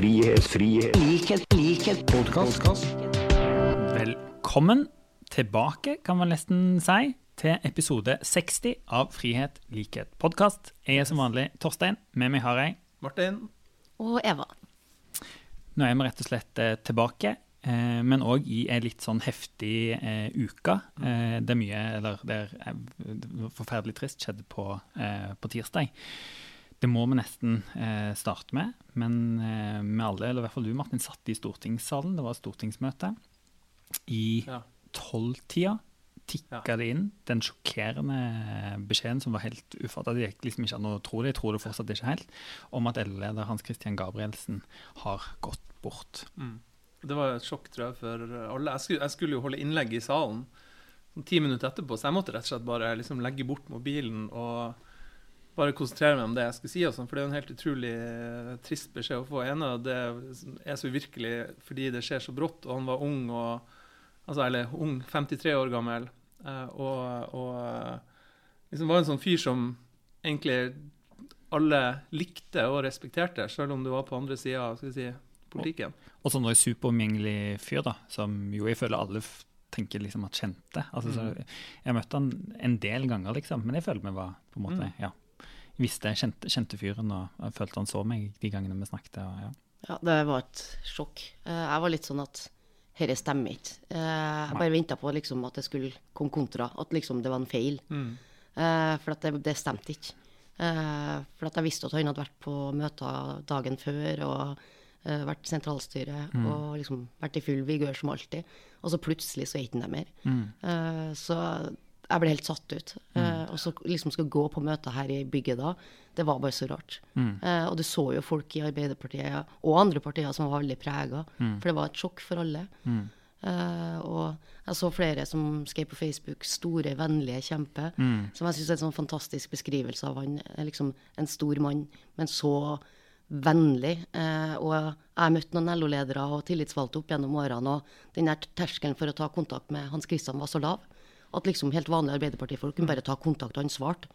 frihet, frihet, likhet, likhet, Podcast. Velkommen tilbake, kan man nesten si, til episode 60 av Frihet, likhet, podkast. Jeg er som vanlig Torstein. Med meg har jeg Martin? Og Eva. Nå er vi rett og slett eh, tilbake, eh, men òg i ei litt sånn heftig eh, uke. Eh, det er mye, eller det er forferdelig trist, skjedde på, eh, på tirsdag. Det må vi nesten eh, starte med, men eh, vi alle, eller i hvert fall du Martin, satt i stortingssalen. Det var stortingsmøte. I Ja. tolvtida tikka Ja. det inn den sjokkerende beskjeden som var helt ufattet, Det gikk liksom ikke an å tro det, jeg tror det fortsatt ikke helt, om at LO-leder Hans Christian Gabrielsen har gått bort. Det var et sjokk, tror jeg, for alle. Jeg skulle, jeg skulle jo holde innlegg i salen sånn ti minutter etterpå, så jeg måtte rett og slett bare liksom legge bort mobilen og bare konsentrere meg om det jeg skal si. Og sånn, for det er en helt utrolig eh, trist beskjed å få. En av det er så uvirkelig fordi det skjer så brått, og han var ung og altså, Eller ung, 53 år gammel, eh, og, og eh, liksom var en sånn fyr som egentlig alle likte og respekterte, selv om du var på andre sida av si, politikken. Og sånn en superomgjengelig fyr, da, som jo jeg føler alle tenker liksom at kjente. Altså, så Mm. jeg møtte han en del ganger, liksom, men jeg føler vi var på en måte Mm. ja, visste, kjente, kjente fyren, og jeg følte han så meg de gangene vi snakket. Og, ja. Ja, det var et sjokk. Eh, Jeg var litt sånn at dette stemmer ikke. Eh, Jeg bare venta på liksom at det skulle komme kontra, at liksom det var en feil. Mm. Eh, For at det, det stemte ikke. For at jeg visste at han hadde vært på møter dagen før og eh, vært sentralstyre og liksom vært i full vigør som alltid. Og så plutselig så er ikke han der mer. Eh, Så jeg ble helt satt ut. Eh, Og så liksom skal gå på møter her i bygget da, det var bare så rart. Eh, Og du så jo folk i Arbeiderpartiet og andre partier som var veldig prega, for det var et sjokk for alle. Uh, og jeg så flere som skrev på Facebook 'store, vennlige kjempe', som jeg syns er en sånn fantastisk beskrivelse av han. Liksom en stor mann, men så vennlig. Eh, og jeg har møtt noen LO-ledere og tillitsvalgte opp gjennom årene, og den der terskelen for å ta kontakt med Hans Christian var så lav. At liksom helt vanlige Arbeiderpartifolk kunne bare ta kontakt, og han svarte.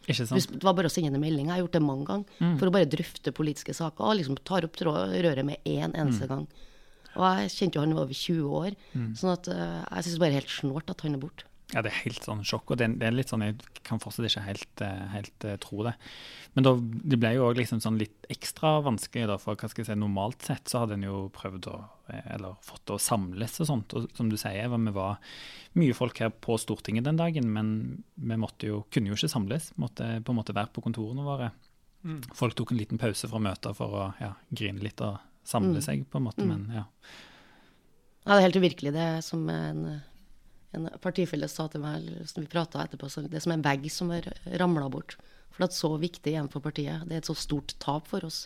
Det var bare å sende en melding. Jeg har gjort det mange ganger. For å bare drøfte politiske saker. Og liksom tar opp tråd, røret med én eneste gang. Og jeg kjente jo han var over 20 år. Sånn at uh, jeg syns bare helt snålt at han er borte. Ja, det er helt sånn sjokk, og det, er- det er litt sånn, jeg kan fortsatt ikke helt, eh, helt uh, tro det. Men da, det ble jo også liksom sånn litt ekstra vanskelig, da, for hva skal jeg si, normalt sett så hadde en jo prøvd å, eller fått å samles og sånt, og som du sier, vi var mye folk her på Stortinget den dagen, men vi måtte jo, kunne jo ikke samles, måtte på en måte være på kontorene våre. Mm. Folk tok en liten pause fra møter for å ja, grine litt og samle seg på en måte, men ja. Ja, det er helt uvirkelig, det som en, en partifelle sa til meg, som vi prata etterpå, så det er som en vegg som har ramla bort. For det er så viktig igjen for partiet. Det er et så stort tap for oss.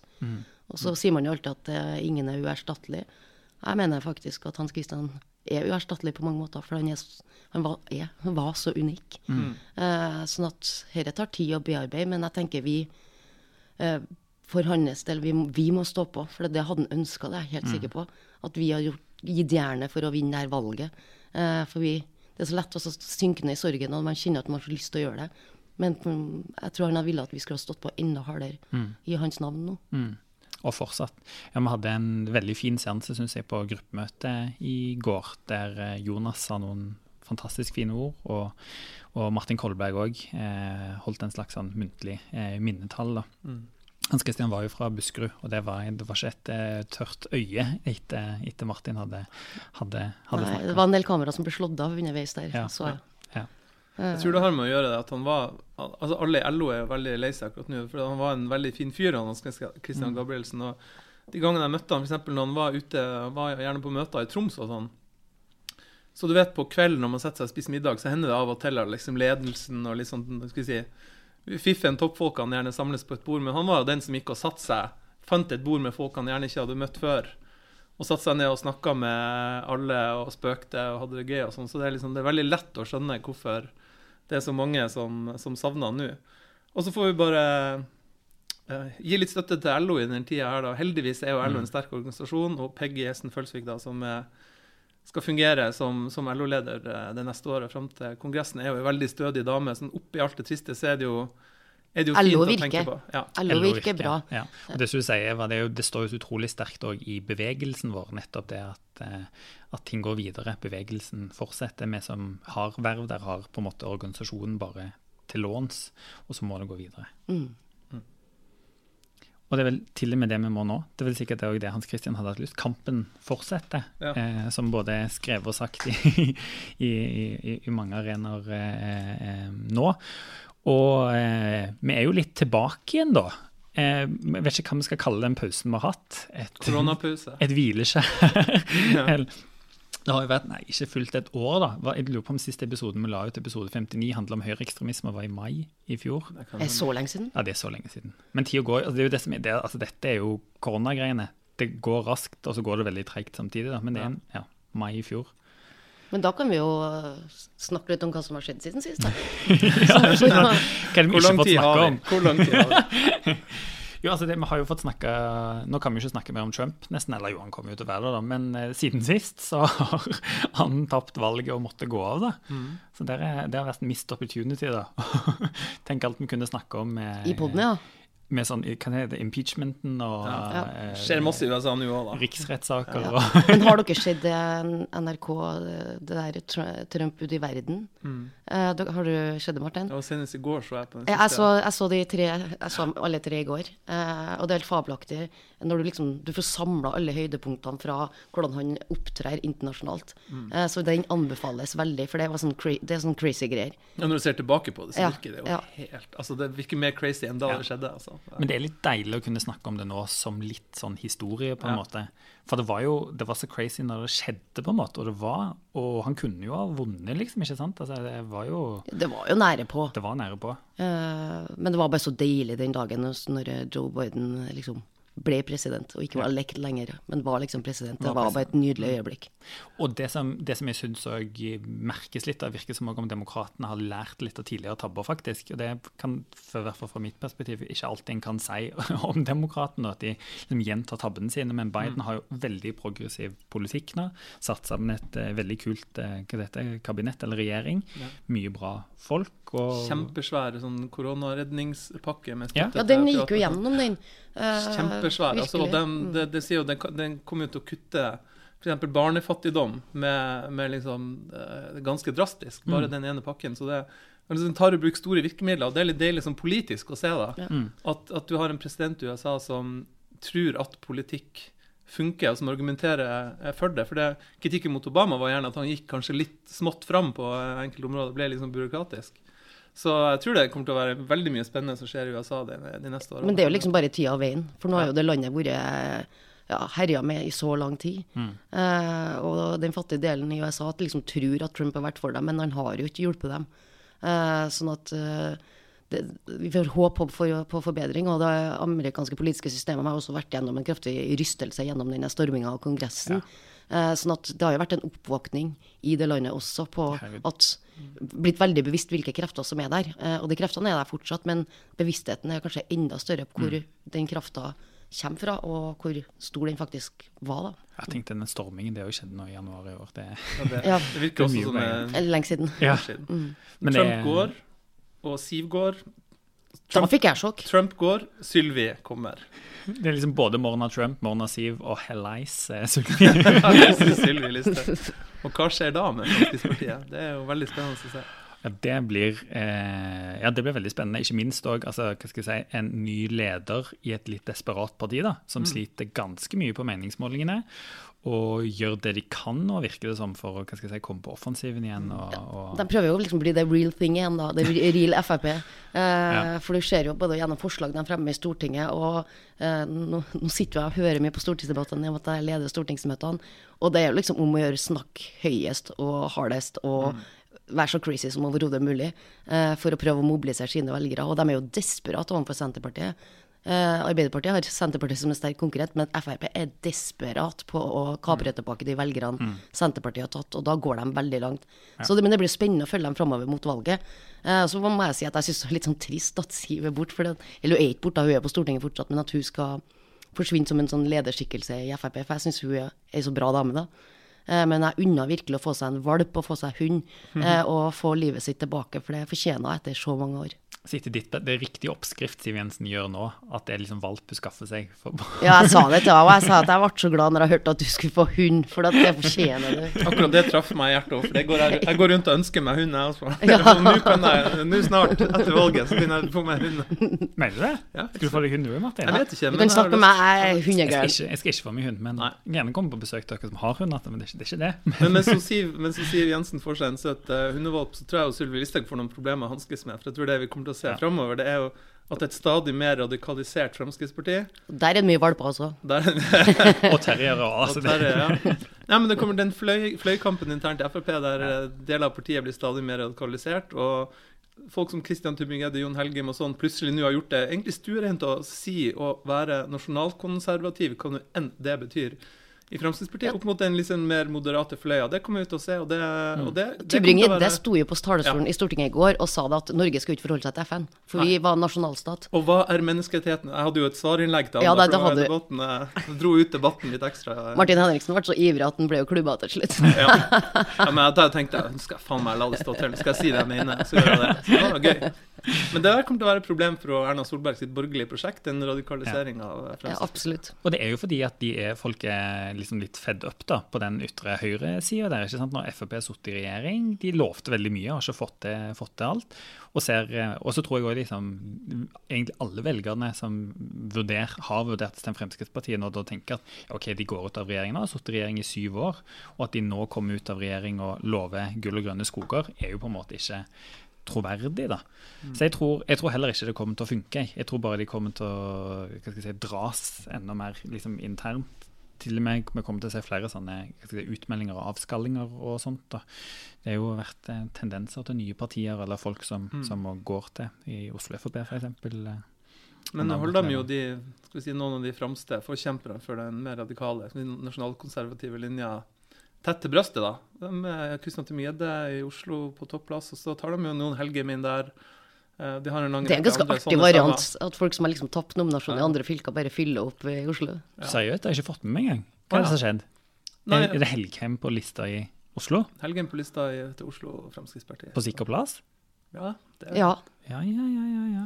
Og så sier man jo alltid at eh, ingen er uerstattelig. Jeg mener faktisk at Hans Christian er uerstattelig på mange måter, for han, er, han, var, er, var så unik. Eh, sånn at dette tar tid å bearbeide, men jeg tenker vi eh, for hans del, vi, vi må stå på, for det hadde han ønska, det er jeg helt sikker på. At vi har gjort, gitt jernet for å vinne det her valget. Eh, for vi, det er så lett å synke ned i sorgen, og man kjenner at man så lyst til å gjøre det. Men mm, jeg tror han ville at vi skulle ha stått på enda hardere i hans navn nå. Mm. Og fortsatt. Ja, Vi hadde en veldig fin seanse synes jeg, på gruppemøtet i går, der eh, Jonas sa noen fantastisk fine ord, og, og Martin Kolberg òg eh, holdt en slags sånn muntlig eh, minnetall. da. Mm. Hans Christian var jo fra Buskerud, og det var, det var ikke et uh, tørt øye etter, etter Martin hadde, hadde, hadde Nei, det var en del kamera som ble slått av underveis der. Ja, så jeg. ja. Jeg tror det har med å gjøre det at han var altså Alle i LO er veldig lei seg akkurat nå, for han var en veldig fin fyr, han Christian Gabrielsen. og De gangene jeg møtte han, f.eks. når han var ute, var gjerne på møter i Troms og sånn. Så du vet, på kvelden når man setter seg og spiser middag, så hender det av og til at liksom ledelsen og litt sånn, skal vi si Fiffen, toppfolkene gjerne samles på et bord, men han var jo den som gikk og satte seg, fant et bord med folk han gjerne ikke hadde møtt før. Og satte seg ned og snakka med alle og spøkte og hadde det gøy. og sånn, Så det er, liksom, det er veldig lett å skjønne hvorfor det er så mange som, som savner nå. Og så får vi bare eh, gi litt støtte til LO i denne tida her. da. Heldigvis er jo LO en sterk organisasjon, og Peggy Hesten Følsvik, da, som er, skal fungere som, som LO-leder eh, det neste året fram til kongressen, er jo en veldig stødig dame. Sånn oppi alt det triste så er det jo er det jo LO fint å tenke på. Ja. LO LO virker bra. Ja. Og det sier, det, er jo, det står jo utrolig sterkt òg i bevegelsen vår, nettopp det at, eh, at ting går videre. Bevegelsen fortsetter. Vi som har verv der, har på en måte organisasjonen bare til låns, og så må det gå videre. Mm. Og det er vel til og med det vi må nå. Det er vel sikkert det er det Hans Christian hadde hatt lyst. Kampen fortsetter, Ja. eh, som både er skrevet og sagt i, i, i, i mange arenaer eh, eh, nå. Og eh, vi er jo litt tilbake igjen, da. Eh, jeg vet ikke hva vi skal kalle den pausen vi har hatt. Et, Koronapause. et hvileskjær. Det har jo vært nei, ikke fullt et år, da. Hva- Jeg lurer på om siste episoden vi la ut, episode 59, handla om høyreekstremisme, var i mai i fjor. Det er så lenge siden. Ja, det er så lenge siden. Men tida går. Altså, det er jo det som er, det, altså, dette er jo koronagreiene. Det går raskt, og så går det veldig treigt samtidig. Da. Men det er en, ja, mai i fjor. Men da kan vi jo øh, snakke litt om hva som har skjedd siden sist. Hva er vi Hvor ikke lang fått tid snakke har vi? om? Hvor lang tid har vi? Jo, altså det, vi har jo fått snakke, Nå kan vi ikke snakke mer om Trump, nesten, eller jo, han kommer jo til å være det, da, men eh, siden sist så har han tapt valget og måtte gå av. da. Mm. Så det, er, det har vært en missed opportunity. da. Tenk alt vi kunne snakke om Eh, I poden, ja. Med sånn, hva heter det, impeachmenten og Ja. eh, Skjer masse i USA nå òg, da. riksrettssaker. ja. og Men har dere sett det NRK, det der Trump ute i verden? Eh, dere- har du sett det, Martin? Var Senest i går så jeg på den Jeg, jeg, siste. så, jeg så de tre, jeg så alle tre i går, eh, og det er helt fabelaktig når du liksom du får samla alle høydepunktene fra hvordan han opptrer internasjonalt. Eh, så den anbefales veldig, for det, var sånn cra det er sånn crazy greier. Ja, når du ser tilbake på det, så Ja, virker det jo ja. helt Altså, det virker mer crazy enn da det skjedde. altså. Men det er litt deilig å kunne snakke om det nå som litt sånn historie, på en Ja. måte. For det var jo det var så crazy når det skjedde, på en måte. Og det var Og han kunne jo ha vunnet, liksom, ikke sant? Altså, det var jo Det var jo nære på. Det var nære på. Eh, men det var bare så deilig den dagen når Joe Biden liksom ble president, og ikke var lekt lenger, men var liksom president. Det Var bare et nydelig øyeblikk. Og det som, det som jeg syns òg merkes litt, det virker som om demokratene har lært litt av tidligere tabber, faktisk. Og det kan, for, i hvert fall fra mitt perspektiv, ikke alltid en kan si om demokratene, at de liksom gjentar tabbene sine. Men Biden har jo veldig progressiv politikk nå. Satt sammen et eh, veldig kult eh, hva heter, kabinett eller regjering. Mye bra folk. Og, Kjempesvære sånn koronaredningspakke med Ja. støtte Ja, den gikk jo gjennom, den. Eh, Kjempesvær. Altså, og virkelig. den, det, det sier jo, den, den kommer jo til å kutte f.eks. barnefattigdom med, med liksom, eh, ganske drastisk, bare den ene pakken. Så det altså, den tar i bruk store virkemidler, og det er litt deilig sånn politisk å se da, at, at du har en president i USA som tror at politikk funker, og som argumenterer eh, for det. For det, kritikken mot Obama var gjerne at han gikk kanskje litt smått fram på eh, enkelte områder, ble sånn byråkratisk. Så jeg tror det kommer til å være veldig mye spennende som skjer i USA de, de neste årene. Men det er jo liksom bare tida og veien. For nå har jo det landet vært ja, herja med i så lang tid. Eh, og den fattige delen i USA at liksom tror at Trump har vært for dem, men han har jo ikke hjulpet dem. Eh, sånn at eh, det, vi får håp på, for, på forbedring. Og det amerikanske politiske systemet har også vært gjennom en kraftig rystelse gjennom denne storminga av Kongressen. Eh, sånn at det har jo vært en oppvåkning i det landet også på at blitt veldig bevisst hvilke krefter som er der. Eh, og de kreftene er der fortsatt, men bevisstheten er kanskje enda større på hvor den krafta kommer fra, og hvor stor den faktisk var. da. Jeg tenkte den stormingen, det har jo skjedd nå i januar i år. Det, Ja, det, Ja. det virker er også som sånn, lenge siden. ja, siden. men Trump det, går, og Siv går. Da fikk jeg sjokk. Trump går, Sylvi kommer. det er liksom både Morna Trump, Morna Siv og Hellais eh, Sylvi. Listhaug. Og hva skjer da med Fremskrittspartiet? Det er jo veldig spennende å se. Ja, det blir, eh, ja, det blir veldig spennende. Ikke minst òg altså, si, en ny leder i et litt desperat parti, da, som sliter ganske mye på meningsmålingene. Og gjør det de kan nå, virker det som, for å si, komme på offensiven igjen. Og, og, De prøver jo å liksom bli the real thing igjen, da. The real Frp. Eh, Ja. For du ser jo både gjennom forslag de fremmer i Stortinget, og eh, nå, nå sitter jeg og hører mye på stortingsdebattene om at jeg leder stortingsmøtene, og det er jo liksom om å gjøre snakk høyest og hardest og være så crazy som overhodet mulig eh, for å prøve å mobilisere sine velgere. Og de er jo desperate overfor Senterpartiet. Eh, Arbeiderpartiet har Senterpartiet som en sterk konkurrent, men Frp er desperat på å kapre tilbake de velgerne Senterpartiet har tatt, og da går de veldig langt. Så det, men det blir spennende å følge dem framover mot valget. Eh, så må jeg si at jeg syns det er litt sånn trist at Siv er borte, eller hun er ikke borte, hun er på Stortinget fortsatt, men at hun skal forsvinne som en sånn lederskikkelse i Frp, for jeg syns hun er ei så bra dame, da. Eh, men jeg unna virkelig å få seg en valp og få seg hund, eh, og få livet sitt tilbake, for det fortjener jeg etter så mange år. Sitter ditt, det er riktig oppskrift Siv Jensen gjør nå, at det er liksom valp hun skaffer seg? For, Ja, jeg sa det til henne, og jeg sa at jeg ble så glad når jeg hørte at du skulle få hund, for at det fortjener du. Akkurat det traff meg i hjertet òg, for det går jeg, jeg går rundt og ønsker meg hund, jeg også. Ja. Nå jeg, nå snart, etter valget, så begynner jeg å få meg hund. mener du det? Ja, Skal du få deg hund du, Martin? Jeg vet ikke, Du kan snakke med meg, jeg er hundegæren. jeg skal ikke få meg hund, men gjerne komme på besøk til dere som har hund. Men det er ikke det. Er ikke det. Men mens hun Siv, mens hun Siv Jensen får seg en søt uh, hundevalp, så tror jeg Sylvi Listhaug får noen problemer å hanskes med. For jeg tror det vi kommer til å se Ja. framover, det er jo at et stadig mer radikalisert Fremskrittsparti Der er det mye valper altså. der, Og terriere og altså, der, ja. Nei, men det kommer den fløy, fløykampen internt i Frp der eh, deler av partiet blir stadig mer radikalisert. og Folk som Christian Tybing-Edde, Jon Helgem og sånn plutselig nå har gjort det egentlig stuereint å si å være nasjonalkonservativ, hva nå enn det betyr. I Fremskrittspartiet opp mot den liksom mer moderate fløya. Det kommer vi til å se. og det, og det, det Tybring-Gjedde være- sto jo på talerstolen i Stortinget i går og sa det at Norge skal ikke forholde seg til FN, for vi var nasjonalstat. Og hva er menneskerettighetene? Jeg hadde jo et svarinnlegg til Ja, alle, det- det hadde- debatten. Jeg dro ut debatten litt ekstra. Martin Henriksen ble så ivrig at han ble jo klubba til slutt. Ja. ja, men da tenkte jeg nå skal jeg faen meg la det stå til. Nå skal jeg si det jeg mener. Så gjør jeg det. Så det var gøy. Men det kommer til å være et problem for Erna Solberg sitt borgerlige prosjekt, den radikaliseringa av Fremskrittspartiet. Ja, absolutt. og det er jo fordi at de er, folk er liksom litt fed up da, på den ytre høyresida der. ikke sant? Når Frp har sittet i regjering, de lovte veldig mye, har ikke fått til, fått til alt. Og, ser, eh, og så tror jeg også liksom, egentlig alle velgerne som vurder, har vurdert til Fremskrittspartiet, nå da tenker at ok, de går ut av regjeringen, har sittet i regjering i syv år, og at de nå kommer ut av regjering og lover gull og grønne skoger, er jo på en måte ikke troverdig, da. Så jeg tror, jeg tror heller ikke det kommer til å funke. Jeg tror bare de kommer til å si, dras enda mer liksom, internt. Til og med vi kommer til å se flere sånne si, utmeldinger og avskallinger og sånt. da. Det har jo vært eh, tendenser til nye partier eller folk som, som går til, i Oslo Frp f.eks. Men nå Og holder de jo de, skal vi si, noen av de fremste forkjemperne for den mer radikale, nasjonalkonservative linja tett til brøstet. da. De er Kristian Tymie-Gjedde i Oslo på topplass, og så tar de jo noen helger min der. Eh, De har en lang Det er en ganske andre artig variant at folk som har liksom tapt nominasjon i andre fylker, bare fyller opp i Oslo. Ja. Seriøst, jeg har ikke fått med meg engang. Hva er det som har skjedd? Nei, Er, er det Helgheim på lista i Oslo? Helgheim på lista i, til Oslo Fremskrittspartiet. På sikker plass? Ja, det er. Ja. Ja, ja, ja, ja, ja.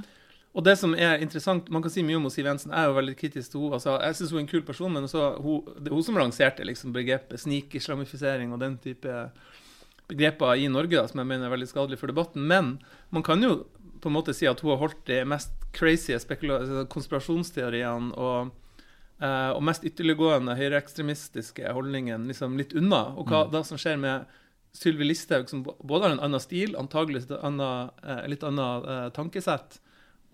Og det som er interessant, Man kan si mye om Siv Jensen. Jeg er jo veldig kritisk til henne. Altså, jeg syns hun er en kul person, men også, hun, det er hun som lanserte liksom, begrepet snikislamifisering og den type begreper i Norge, da, som jeg mener er veldig skadelig for debatten. Men man kan jo på en måte si at hun har holdt de mest crazy altså konspirasjonsteoriene og, eh, og mest ytterliggående høyreekstremistiske holdningene liksom litt unna. Og hva da som skjer med Sylvi Listhaug, som både har en annen stil, antagelig et eh, litt annet eh, tankesett,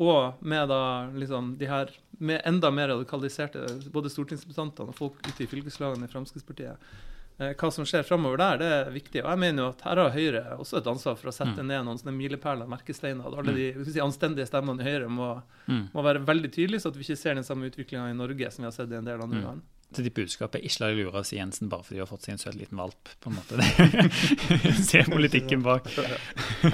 og med da liksom de her med enda mer radikaliserte både stortingsrepresentantene og folk ute i fylkeslagene i Fremskrittspartiet. Eh, hva som skjer framover der, det er viktig. Og jeg mener jo at her har Høyre også et ansvar for å sette ned noen sånne milepæler, merkesteiner. at Alle de si, anstendige stemmene i Høyre må, må være veldig tydelige, så at vi ikke ser den samme utviklinga i Norge som vi har sett i en del andre land. Så de budskapet er ikke la deg lure av Siv Jensen bare fordi de har fått seg en søt liten valp. på en måte. Se politikken bak.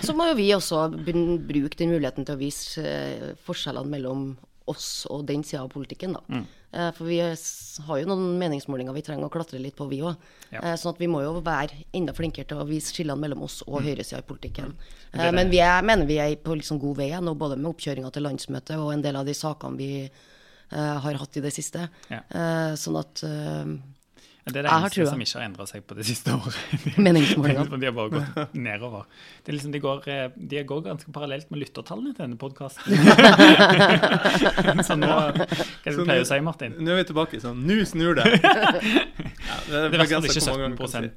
Så må jo vi også bruke den muligheten til å vise eh, forskjellene mellom oss og den sida av politikken, da. Mm. Eh, for vi har jo noen meningsmålinger vi trenger å klatre litt på, vi òg. Ja. Eh, sånn at vi må jo være enda flinkere til å vise skillene mellom oss og høyresida i politikken. Er men vi er, mener vi er på liksom god vei nå, både med oppkjøringa til landsmøtet og en del av de sakene vi har hatt i det siste. Ja. Eh, sånn at eh, Det er det Jeg eneste som ikke har endra seg på det siste året. Meningsmålingene. de har bare gått nedover. Det er liksom, de, går, eh, de går ganske parallelt med lyttertallene til denne podkasten. så nå Hva er det du pleier å si, Martin? Nå er vi tilbake sånn Nå snur det! Ja, det er Det er i hvert fall ikke mange ganger 17 si.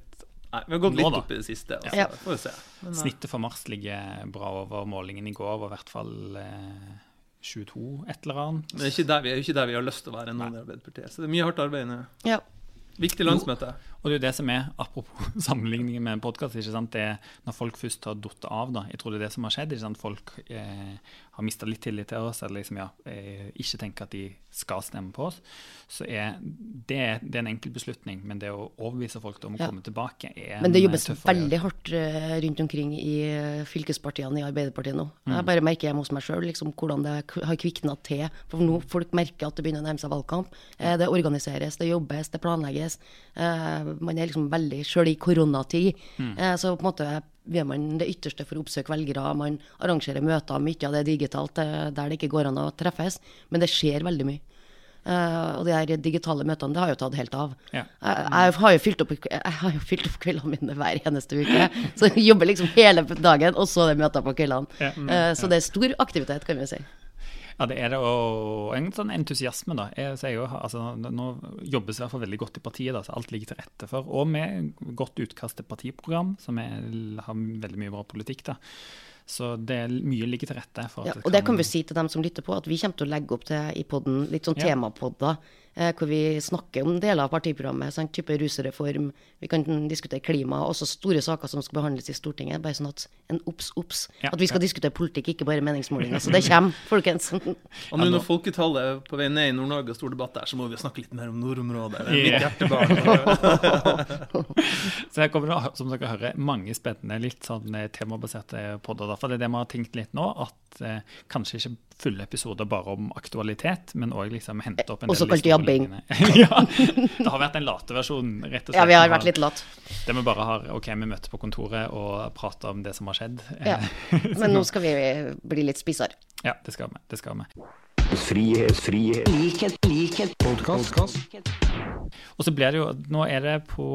Nei, vi har gått litt opp i det siste. Altså. Ja. Får vi se. Men, eh, Snittet for mars ligger bra over målingen i går, var i hvert fall eh, 22 et eller annet. Men det er vi, er jo ikke der vi har lyst til å være nå i Arbeiderpartiet. Så det er mye hardt arbeid nå. ja. Viktig landsmøte. Og det er jo det som er, apropos sammenligningen med en podkast, det når folk først har falt av, da. Jeg tror det er det som har skjedd. ikke sant? Folk eh, har mista litt tillit til oss, eller liksom, ja, eh, ikke tenker at de skal stemme på oss. Så er det, det er en enkel beslutning, men det å overbevise folk om å Ja. komme tilbake er Men det jobbes eh, veldig hardt eh, rundt omkring i fylkespartiene i Arbeiderpartiet nå. Jeg bare merker hjemme hos meg sjøl liksom, hvordan det har kvikna til. For nå folk merker at det begynner å nærme seg valgkamp. Eh, Det organiseres, det jobbes, det planlegges. Eh, man er liksom veldig Sjøl i koronatid, Mm. eh, så på en måte gjør man det ytterste for å oppsøke velgere. Man arrangerer møter, mye av det er digitalt, eh, der det ikke går an å treffes. Men det skjer veldig mye. Uh, og de her digitale møtene, det har jo tatt helt av. Ja. Jeg, jeg, har jo fylt opp, jo fylt opp kveldene mine hver eneste uke. Så jeg jobber liksom hele dagen, og så er det møter på kveldene. Ja. Eh, så det er stor aktivitet, kan vi si. Ja, det er det, og en sånn entusiasme, da. Jeg, sier jo, altså, nå jobbes i hvert fall veldig godt i partiet, da, så alt ligger til rette for. Og med godt utkast til partiprogram, som er, har veldig mye bra politikk, da. Så det er mye ligger til rette for at Ja, og det kan vi si til dem som lytter på, at vi kommer til å legge opp til i podden litt sånn Ja. temapodder, hvor vi snakker om deler av partiprogrammet, sånn type rusreform, vi kan diskutere klima, også store saker som skal behandles i Stortinget, bare sånn at en obs, obs, Ja, at vi skal diskutere politikk, ikke bare meningsmålinger. Så det kommer, folkens. Og nå når folketallet er på vei ned i Nord-Norge og stor debatt der, så må vi snakke litt mer om nordområdet. Det er mitt hjertebarn. Så her kommer det, som dere hører, mange spennende, litt sånn eh, temabaserte podder. da. For det er det vi har tenkt litt nå, at eh, kanskje ikke fulle episoder bare om aktualitet, men òg liksom hente opp en Også del kalt jabbing. ja, det har vært en late versjon, rett og slett. Ja, vi har vært litt lat. Det vi bare har OK, vi møtes på kontoret og prater om det som har skjedd. Ja. Men nå skal vi bli litt spissere. Ja, det skal vi. Det skal vi. Frihet, frihet, likhet, likhet, podkast. Og så blir det jo Nå er det på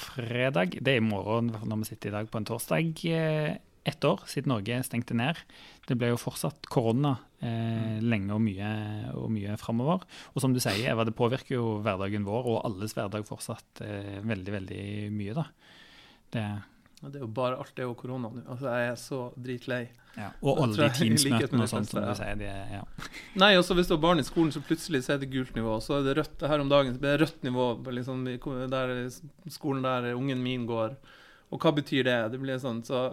fredag, det er i morgen når vi sitter i dag på en torsdag, eh, ett år siden Norge stengte ned. Det ble jo fortsatt korona eh, lenge og mye, og mye framover. Og som du sier, Eva, det påvirker jo hverdagen vår og alles hverdag fortsatt eh, veldig, veldig mye, da. Det, Ja, Det er jo bare alt det og korona nå. Altså, jeg er så dritlei. ja. Og alle de Teams-møtene og sånt som du sier. De, ja. Nei, også hvis du har barn i skolen, så plutselig så er det gult nivå. Så er det rødt. Her om dagen så blir det rødt nivå liksom, der skolen der ungen min går. Og hva betyr det? Det blir sånn, så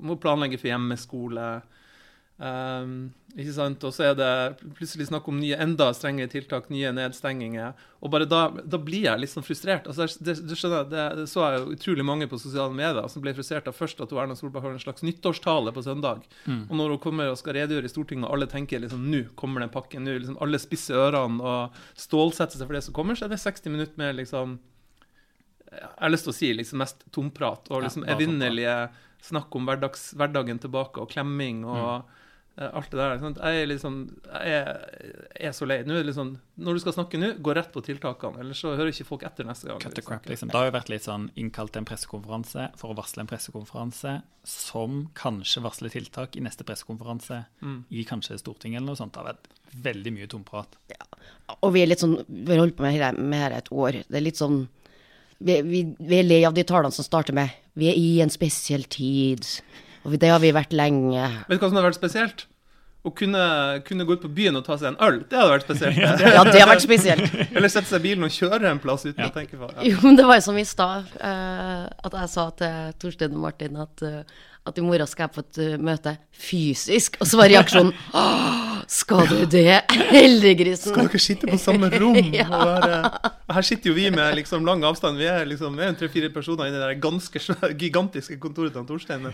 må planlegge for hjemmeskole. Um, ikke sant? Og så er det plutselig snakk om nye, enda strengere tiltak, nye nedstenginger. Og bare da, da blir jeg litt sånn frustrert. Altså, det, du skjønner, det, det så jeg jo utrolig mange på sosiale medier som ble frustrert av først at Erna Solberg har en slags nyttårstale på søndag. Og når hun kommer og skal redegjøre i Stortinget, og alle tenker liksom nå kommer den pakken, nå liksom alle spisser ørene og stålsetter seg for det som kommer, så er det 60 minutter med liksom jeg har lyst til å si liksom mest tomprat og liksom ja, evinnelige snakk om hverdags, hverdagen tilbake og klemming og eh, alt det der. Sant? Jeg er liksom jeg er, er så lei. Nå er det liksom, når du skal snakke nå, gå rett på tiltakene, ellers så hører ikke folk etter neste gang. Cut the liksom. crap, liksom. Det har jo vært litt sånn innkalt til en pressekonferanse for å varsle en pressekonferanse som kanskje varsler tiltak i neste pressekonferanse Mm. i kanskje Stortinget eller noe sånt. Det har vært veldig mye tomprat. Ja. Og vi er litt sånn Vi har holdt på med dette dette et år. Det er litt sånn vi, vi, vi er lei av de talene som starter med 'Vi er i en spesiell tid', og det har vi vært lenge. Vet du hva som hadde vært spesielt? Å kunne, kunne gå ut på byen og ta seg en øl. Det hadde vært spesielt. Ja, det har vært spesielt. Eller sette seg i bilen og kjøre en plass uten Ja. å tenke på det. Jo, men det var jo som i stad, uh, at jeg sa til Torstein og Martin at, eh, at i morgen skal jeg på et eh, møte fysisk, og så var reaksjonen skal du det? Heldiggrisen. Skal dere sitte på samme rom? Ja. være, her sitter jo vi med liksom lang avstand. Vi er liksom er tre-fire personer i det der ganske gigantiske kontoret til Torstein.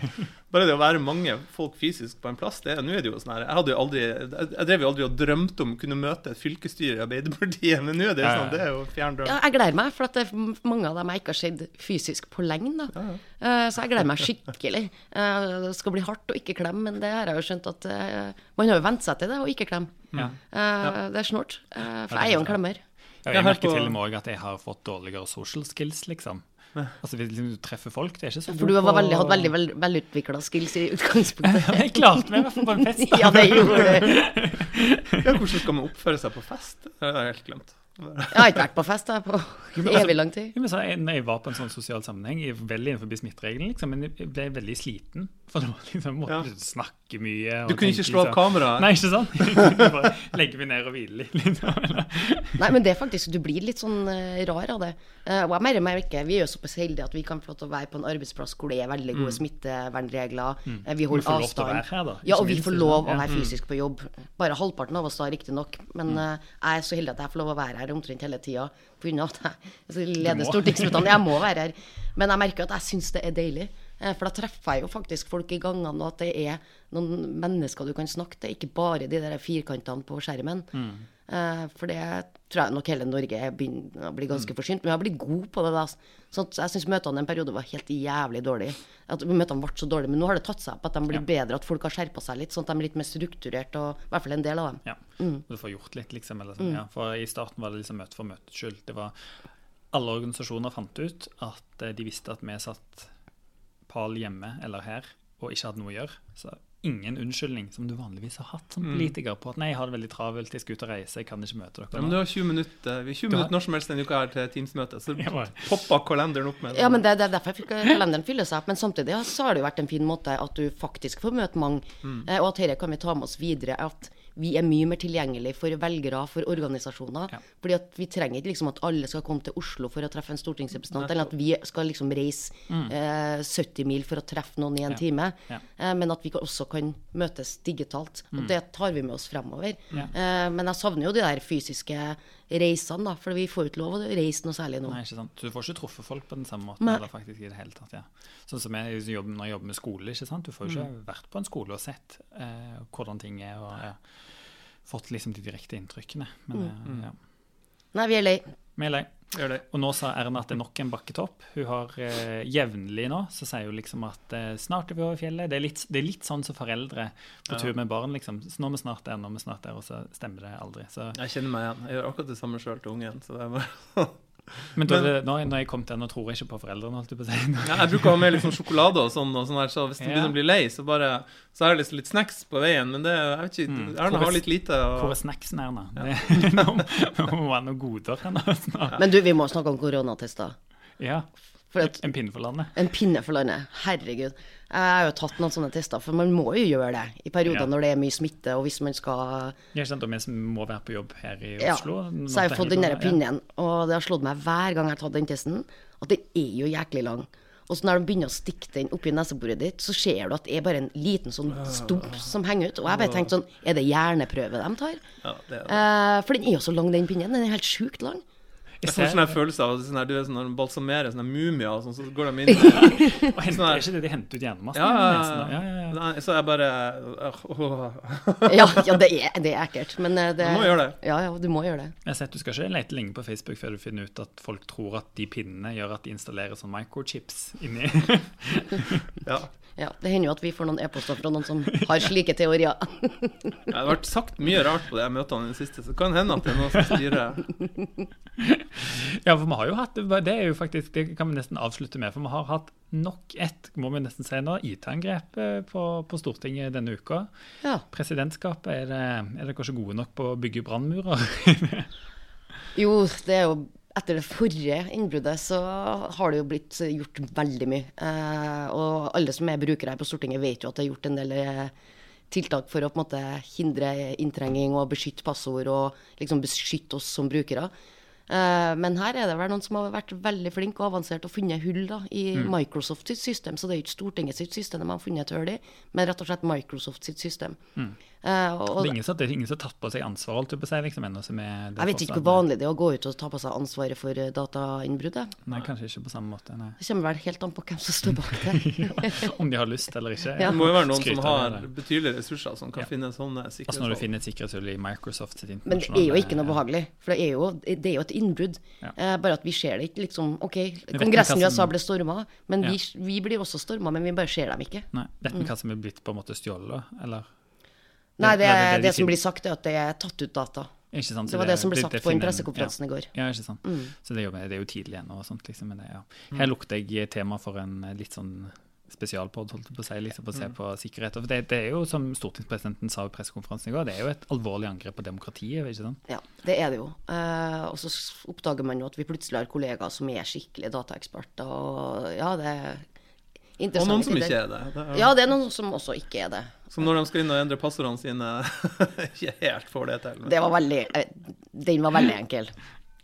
Bare det å være mange folk fysisk på en plass, det, nå er det jo sånn her Jeg hadde jo aldri Jeg, drev jo aldri og drømte om å kunne møte et fylkesstyre i Arbeiderpartiet, men nå er det Ja, ja. sånn, det er jo fjern drøm. Ja, jeg gleder meg, for at det er mange av dem jeg ikke har sett fysisk på lenge. Da. Eh, Så jeg gleder meg skikkelig. Eh, Det skal bli hardt å ikke klemme, men det har jeg jo skjønt at eh, man har jo vent seg til det, å ikke klemme. Ja. Eh, Det er snålt. Eh, For jeg er jo en klemmer. Jeg jeg merker til og med at jeg har fått dårligere social skills, liksom. Altså, Hvis du treffer folk, det er ikke så For du har veldig, hatt veldig vel, velutvikla skills i utgangspunktet. Jeg klarte meg i hvert fall på en fest. da. Ja, det gjorde du. Ja, hvordan skal man oppføre seg på fest? Det har jeg helt glemt. Jeg har ikke vært på fest da, på evig lang tid. Så jeg, når jeg var på en sånn sosial sammenheng, jeg er veldig innenfor smittereglene, liksom, men jeg ble veldig sliten. For da liksom, måtte Ja. snakke mye. og Du kunne ikke slå av liksom. kameraet? Nei, ikke sant? Bare legge meg ned og hvile litt. Liksom. Nei, men det er faktisk, du blir litt sånn uh, rar av det. Uh, og jeg mer og mer ikke, vi er jo såpass heldige at vi kan få lov til å være på en arbeidsplass hvor det er veldig gode smittevernregler. Vi holder Mm. får lov til å avstand. her, da, Ja, og vi får lov å være fysisk på jobb. Bare halvparten av oss da, riktignok. Men Mm. jeg er så heldig at jeg får lov å være her omtrent hele tida pga. at jeg altså, leder stortingsmøtene. Jeg må være her. Men jeg merker at jeg syns det er deilig. Eh, For da treffer jeg jo faktisk folk i gangene, og at det er noen mennesker du kan snakke til, ikke bare de der firkantene på skjermen. Mm. Eh, for det tror jeg nok hele Norge begynner å bli ganske forsynt. Men jeg har blitt god på det. da. Sånn at jeg syns møtene en periode var helt jævlig dårlige. At møtene ble så dårlige. Men nå har det tatt seg opp at de blir bedre, at folk har skjerpa seg litt. Sånn at de er litt mer strukturert, og i hvert fall en del av dem. Ja. Du får gjort litt, liksom. Eller sånn, ja. For i starten var det liksom møte for møtets skyld. Det var Alle organisasjoner fant ut at eh, de visste at vi satt pal hjemme eller her og ikke hadde noe å gjøre. Så ingen unnskyldning som du vanligvis har hatt som politiker på at nei, jeg har det veldig travelt, jeg skal ut og reise, jeg kan ikke møte dere Ja, men du har 20 minutter, vi har 20 har- minutter når som helst denne uka her til Teams-møte, så popper kalenderen opp med det. Ja, men det, det er derfor kalenderen fyller seg opp. Men samtidig så har det jo vært en fin måte at du faktisk får møte mange, mm. og at dette kan vi ta med oss videre. At vi er mye mer tilgjengelig for velgere, for organisasjoner. Ja. Fordi at vi trenger ikke liksom at alle skal komme til Oslo for å treffe en stortingsrepresentant, eller at vi skal liksom reise eh, 70 mil for å treffe noen i en time. Ja. Eh, men at vi også kan møtes digitalt. Og det tar vi med oss fremover. Ja. Eh, men jeg savner jo de der fysiske reisene, da. For vi får jo ikke lov å reise noe særlig nå. Nei, ikke sant. Du får ikke truffet folk på den samme måten. Eller faktisk i det hele tatt, ja. Sånn som jeg når jeg jobber med skole, ikke sant. Du får jo ikke vært på en skole og sett eh, hvordan ting er, og ja, fått liksom de direkte inntrykkene. Men mm. ja. Nei, vi er lei. Vi er lei. Gjør det. Og nå sa Erna at det er nok en bakketopp. Hun har eh, jevnlig nå, så sier hun liksom at eh, snart er vi over fjellet. Det er litt, det er litt sånn som foreldre på tur med barn, liksom. Så nå er vi snart der, nå er vi snart der, og så stemmer det aldri. Så, Jeg kjenner meg igjen. Jeg gjør akkurat det samme sjøl til ungen. Så det er bare men da, det- nå, når jeg kom til, nå tror jeg ikke på foreldrene, holdt jeg på å si. ja, Jeg bruker å ha med sånn sjokolade og sånn, og sånn her, så hvis den Ja. begynner å bli lei, så bare Så er det liksom litt snacks på veien, men det jeg vet ikke, Mm. Erna er- har litt lite. Hvor er snacksen, Erna? Det, nå må det være noe goder her. Men du, vi må snakke om koronatester. Ja. At En pinne for landet. En pinne for landet. Herregud. Jeg har jo tatt noen sånne tester, for man må jo gjøre det i perioder Ja. når det er mye smitte, og hvis man skal sant? Og vi som må være på jobb her i Oslo. Ja, Så jeg har fått den der helga, ja. pinnen, og det har slått meg hver gang jeg har tatt den testen, at den er jo jæklig lang. Og så når de begynner å stikke den oppi neseboret ditt, så ser du at det er bare en liten sånn stump som henger ut. Og jeg bare tenkte sånn, er det hjerneprøve de tar? ja, det er, Eh, for den er jo så lang, den pinnen. Den er helt sjukt lang. Jeg får sånn følelse av sånn her, du er sånn når de balsamerer sånne mumier sånn, så går de inn Og henter, Sånn ikke det de henter ut gjennom, Ja, ja, ja. ja, ja, ja. Nei, Så jeg bare øh. Ja, ja det, er, det er ekkelt, men eh, det Du må gjøre det. Ja, ja, du må gjøre det. Jeg har sett Du skal ikke lete lenge på Facebook før du finner ut at folk tror at de pinnene gjør at de installerer sånn microchips inni. Ja. Ja, Det hender jo at vi får noen e-poster fra noen som har slike teorier. Det har vært sagt mye rart på de møtene i det siste, så det kan hende at det er noe som styrer. Ja, for vi har jo hatt Det er jo faktisk, det kan vi nesten avslutte med. For vi har hatt nok et må vi nesten si nå, IT-angrep eh, på, på Stortinget denne uka. Ja. Presidentskapet, er, det, er dere ikke gode nok på å bygge brannmurer? Jo, det er jo etter det forrige innbruddet så har det jo blitt gjort veldig mye. Eh, og alle som er brukere her på Stortinget vet jo at det er gjort en del eh, tiltak for å på en måte hindre inntrenging og beskytte passord og liksom beskytte oss som brukere. Eh, men her er det vel noen som har vært veldig flinke og avansert og funnet hull da, i Microsoft sitt system. Så det er ikke Stortinget sitt system de har funnet et hull i, men rett og slett Microsoft sitt system. Eh, og, Det er ingen som, det er ingen som har tatt på seg ansvar, holdt jeg på seg, liksom, ennå, som er det jeg vet ikke hvor vanlig det er å gå ut og ta på seg ansvaret for eh, datainnbruddet. Nei, kanskje ikke på samme måte. Nei. Det kommer vel helt an på hvem som står bak det. Om de har lyst eller ikke. Ja. Det må jo være noen Skryter som har betydelige ressurser som kan Ja. finne sånne Altså Når du finner et sikkerhetshull i Microsoft sitt Men det er jo ikke noe behagelig, for det er jo, det er jo et innbrudd. Ja. Eh, bare at vi ser det ikke liksom OK, Kongressen i USA ble storma, men vi, Ja. vi blir også storma, men vi bare ser dem ikke. Nei, Vet vi hva som er blitt på en måte stjålet. Eller? Nei, det, er det, det som blir sagt, er at det er tatt ut data. Sant? Det var det som ble sagt på den pressekonferansen en- pressekonferansen i går. Ja, ikke sant. Så det er, jo, det tidlig ennå og sånt, liksom. Men det, ja. Her lukter jeg tema for en eh, litt sånn spesialpod, holdt jeg på å si, liksom, på å se på sikkerhet. For det, det er jo, som stortingspresidenten sa i pressekonferansen i går, det er jo et alvorlig angrep på demokratiet, ikke sant? Ja, det er det jo. Eh, og så oppdager man jo at vi plutselig har kollegaer som er skikkelig dataeksperter, og ja, det er Og noen som ikke er det. det er, Ja, det er noen som også ikke er det. Som når de skal inn og endre passordene sine, ikke helt får det til. Men, Det var veldig eh, Den var veldig enkel.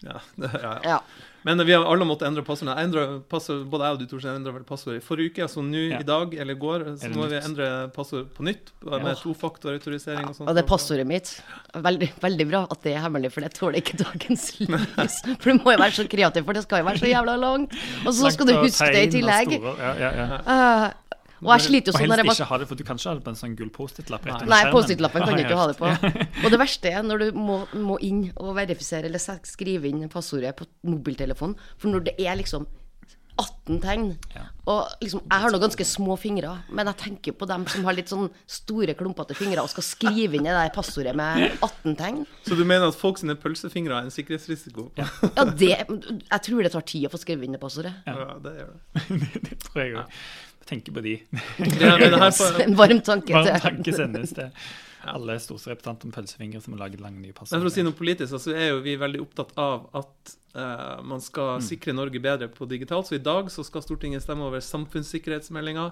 ja, det, ja, ja. Ja. Men vi har alle måttet endre passordene. Jeg endret passord, både jeg og du Torstein endra vel passord i forrige uke, altså nå Ja. i dag eller i går. Så må vi endre passord på nytt, med tofaktorautorisering og sånt. Og det passordet mitt veldig, veldig bra at det er hemmelig, for det tåler ikke dagens lys. For du må jo være så kreativ, for det skal jo være så jævla langt. Og så skal du huske det i tillegg. Ja, ja, ja. Og jeg sliter jo sånn når helst jeg ikke ha det, for du kan ikke ha det på en sånn gull Post-It-lapp. Nei. Post-It-lappen kan du ikke ha det på. Og det verste er når du må, må inn og verifisere eller skrive inn passordet på mobiltelefonen. For når det er liksom 18 tegn Ja. Og liksom, jeg har nå ganske små fingre, men jeg tenker på dem som har litt sånn store, klumpete fingre og skal skrive inn det der passordet med 18 tegn. Så du mener at folk sine pølsefingre er en sikkerhetsrisiko? Ja, Ja, det Jeg tror det tar tid å få skrevet inn det passordet. Ja, det gjør det. det tror jeg òg. Tenker på de. Ja, men det her får- En varm tanke Varm tanke sendes til alle stortingsrepresentanter med pølsefingre som har laget lange nye pass. For å si noe politisk, så er jo vi veldig opptatt av at uh, man skal sikre Norge bedre på digitalt. Så i dag så skal Stortinget stemme over samfunnssikkerhetsmeldinga.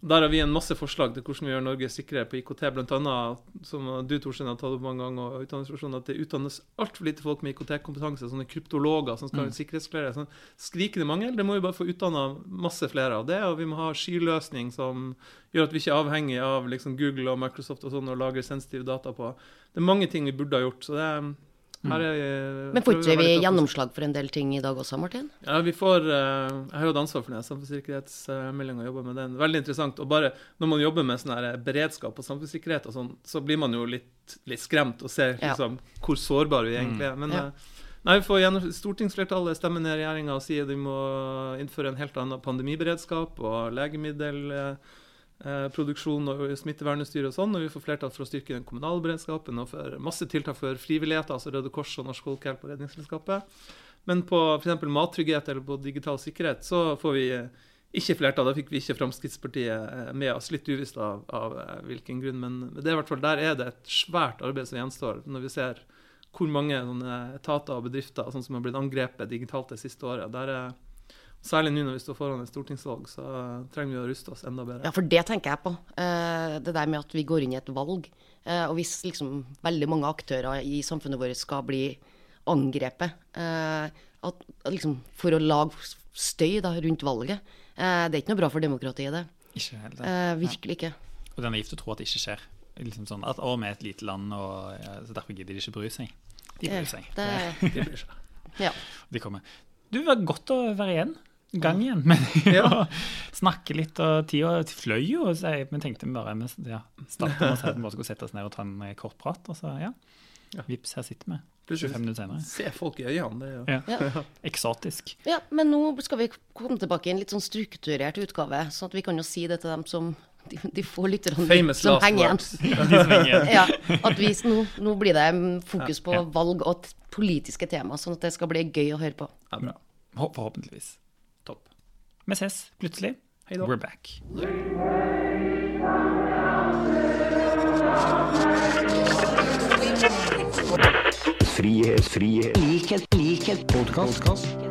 Der har vi en masse forslag til hvordan vi gjør Norge sikrere på IKT. Annet, som du Torstein har tatt opp mange ganger, og utdanningsstasjonen, at det utdannes altfor lite folk med IKT-kompetanse. Sånne kryptologer som skal sikkerhetsklare. Sånn skrikende mangel. Det må vi bare få utdanna masse flere av det. Og vi må ha skyløsning som gjør at vi ikke er avhengig av liksom, Google og Microsoft og sånn og lagrer sensitive data på. Det er mange ting vi burde ha gjort. så det er her er, Men får ikke vi gjennomslag for en del ting i dag også, Martin? ja, vi får eh, Jeg har jo hatt ansvar for den samfunnssikkerhetsmeldinga og jobber med den. Veldig interessant. Og bare når man jobber med sånn her beredskap og samfunnssikkerhet og sånn, så blir man jo litt, litt skremt og ser Ja. liksom, hvor sårbare vi egentlig er. Men Ja. eh, nei, vi får gjennom, stortingsflertallet stemmer ned regjeringa og sier vi må innføre en helt annen pandemiberedskap og legemiddel. Eh, produksjon og smittevernutstyr og sånn, og vi får flertall for å styrke den kommunale beredskapen og for masse tiltak for frivilligheter, altså Røde Kors og Norsk Folkehjelp og Redningsselskapet. Men på f.eks. mattrygghet eller på digital sikkerhet så får vi eh, ikke flertall. Da fikk vi ikke Fremskrittspartiet eh, med oss, litt uvisst av, av hvilken grunn. Men det er hvert fall, der er det et svært arbeid som gjenstår, når vi ser hvor mange etater og bedrifter sånn som har blitt angrepet digitalt det siste året. Der er, særlig nå når vi står foran et stortingsvalg, så trenger vi å ruste oss enda bedre. Ja, for det tenker jeg på. Eh, det der med at vi går inn i et valg. Eh, og hvis liksom veldig mange aktører i samfunnet vårt skal bli angrepet eh, at, liksom For å lage støy da, rundt valget. Eh, det er ikke noe bra for demokratiet, det. Ikke helt det. Eh, virkelig ikke. Og det er naivt å tro at det ikke skjer. Liksom sånn at, å, vi er et lite land, og ja, så derfor gidder de ikke bry seg. De bryr seg. Det, De bryr seg. ja. De kommer. Du, det var godt å være igjen. Gang igjen. Men ja. snakke litt, og tida fløy jo. Så jeg, vi tenkte bare vi ja, startet med å si at vi bare skulle sette oss ned og ta en eh, kort prat. Og så, ja. Ja. Vips, her sitter vi. Plutselig 25 minutter senere. Se folk i øynene. Det er jo Ja. Ja. Eksotisk. ja, men nå skal vi komme tilbake i en litt sånn strukturert utgave, sånn at vi kan jo si det til dem som de, de få lytterne som henger igjen. Ja, at vi, nå, nå blir det fokus på Ja. valg og politiske tema, sånn at det skal bli gøy å høre på. Ja, bra. Forhåpentligvis. Vi ses plutselig. Hei da. We're back. Frihet, frihet, likhet, likhet, podkast.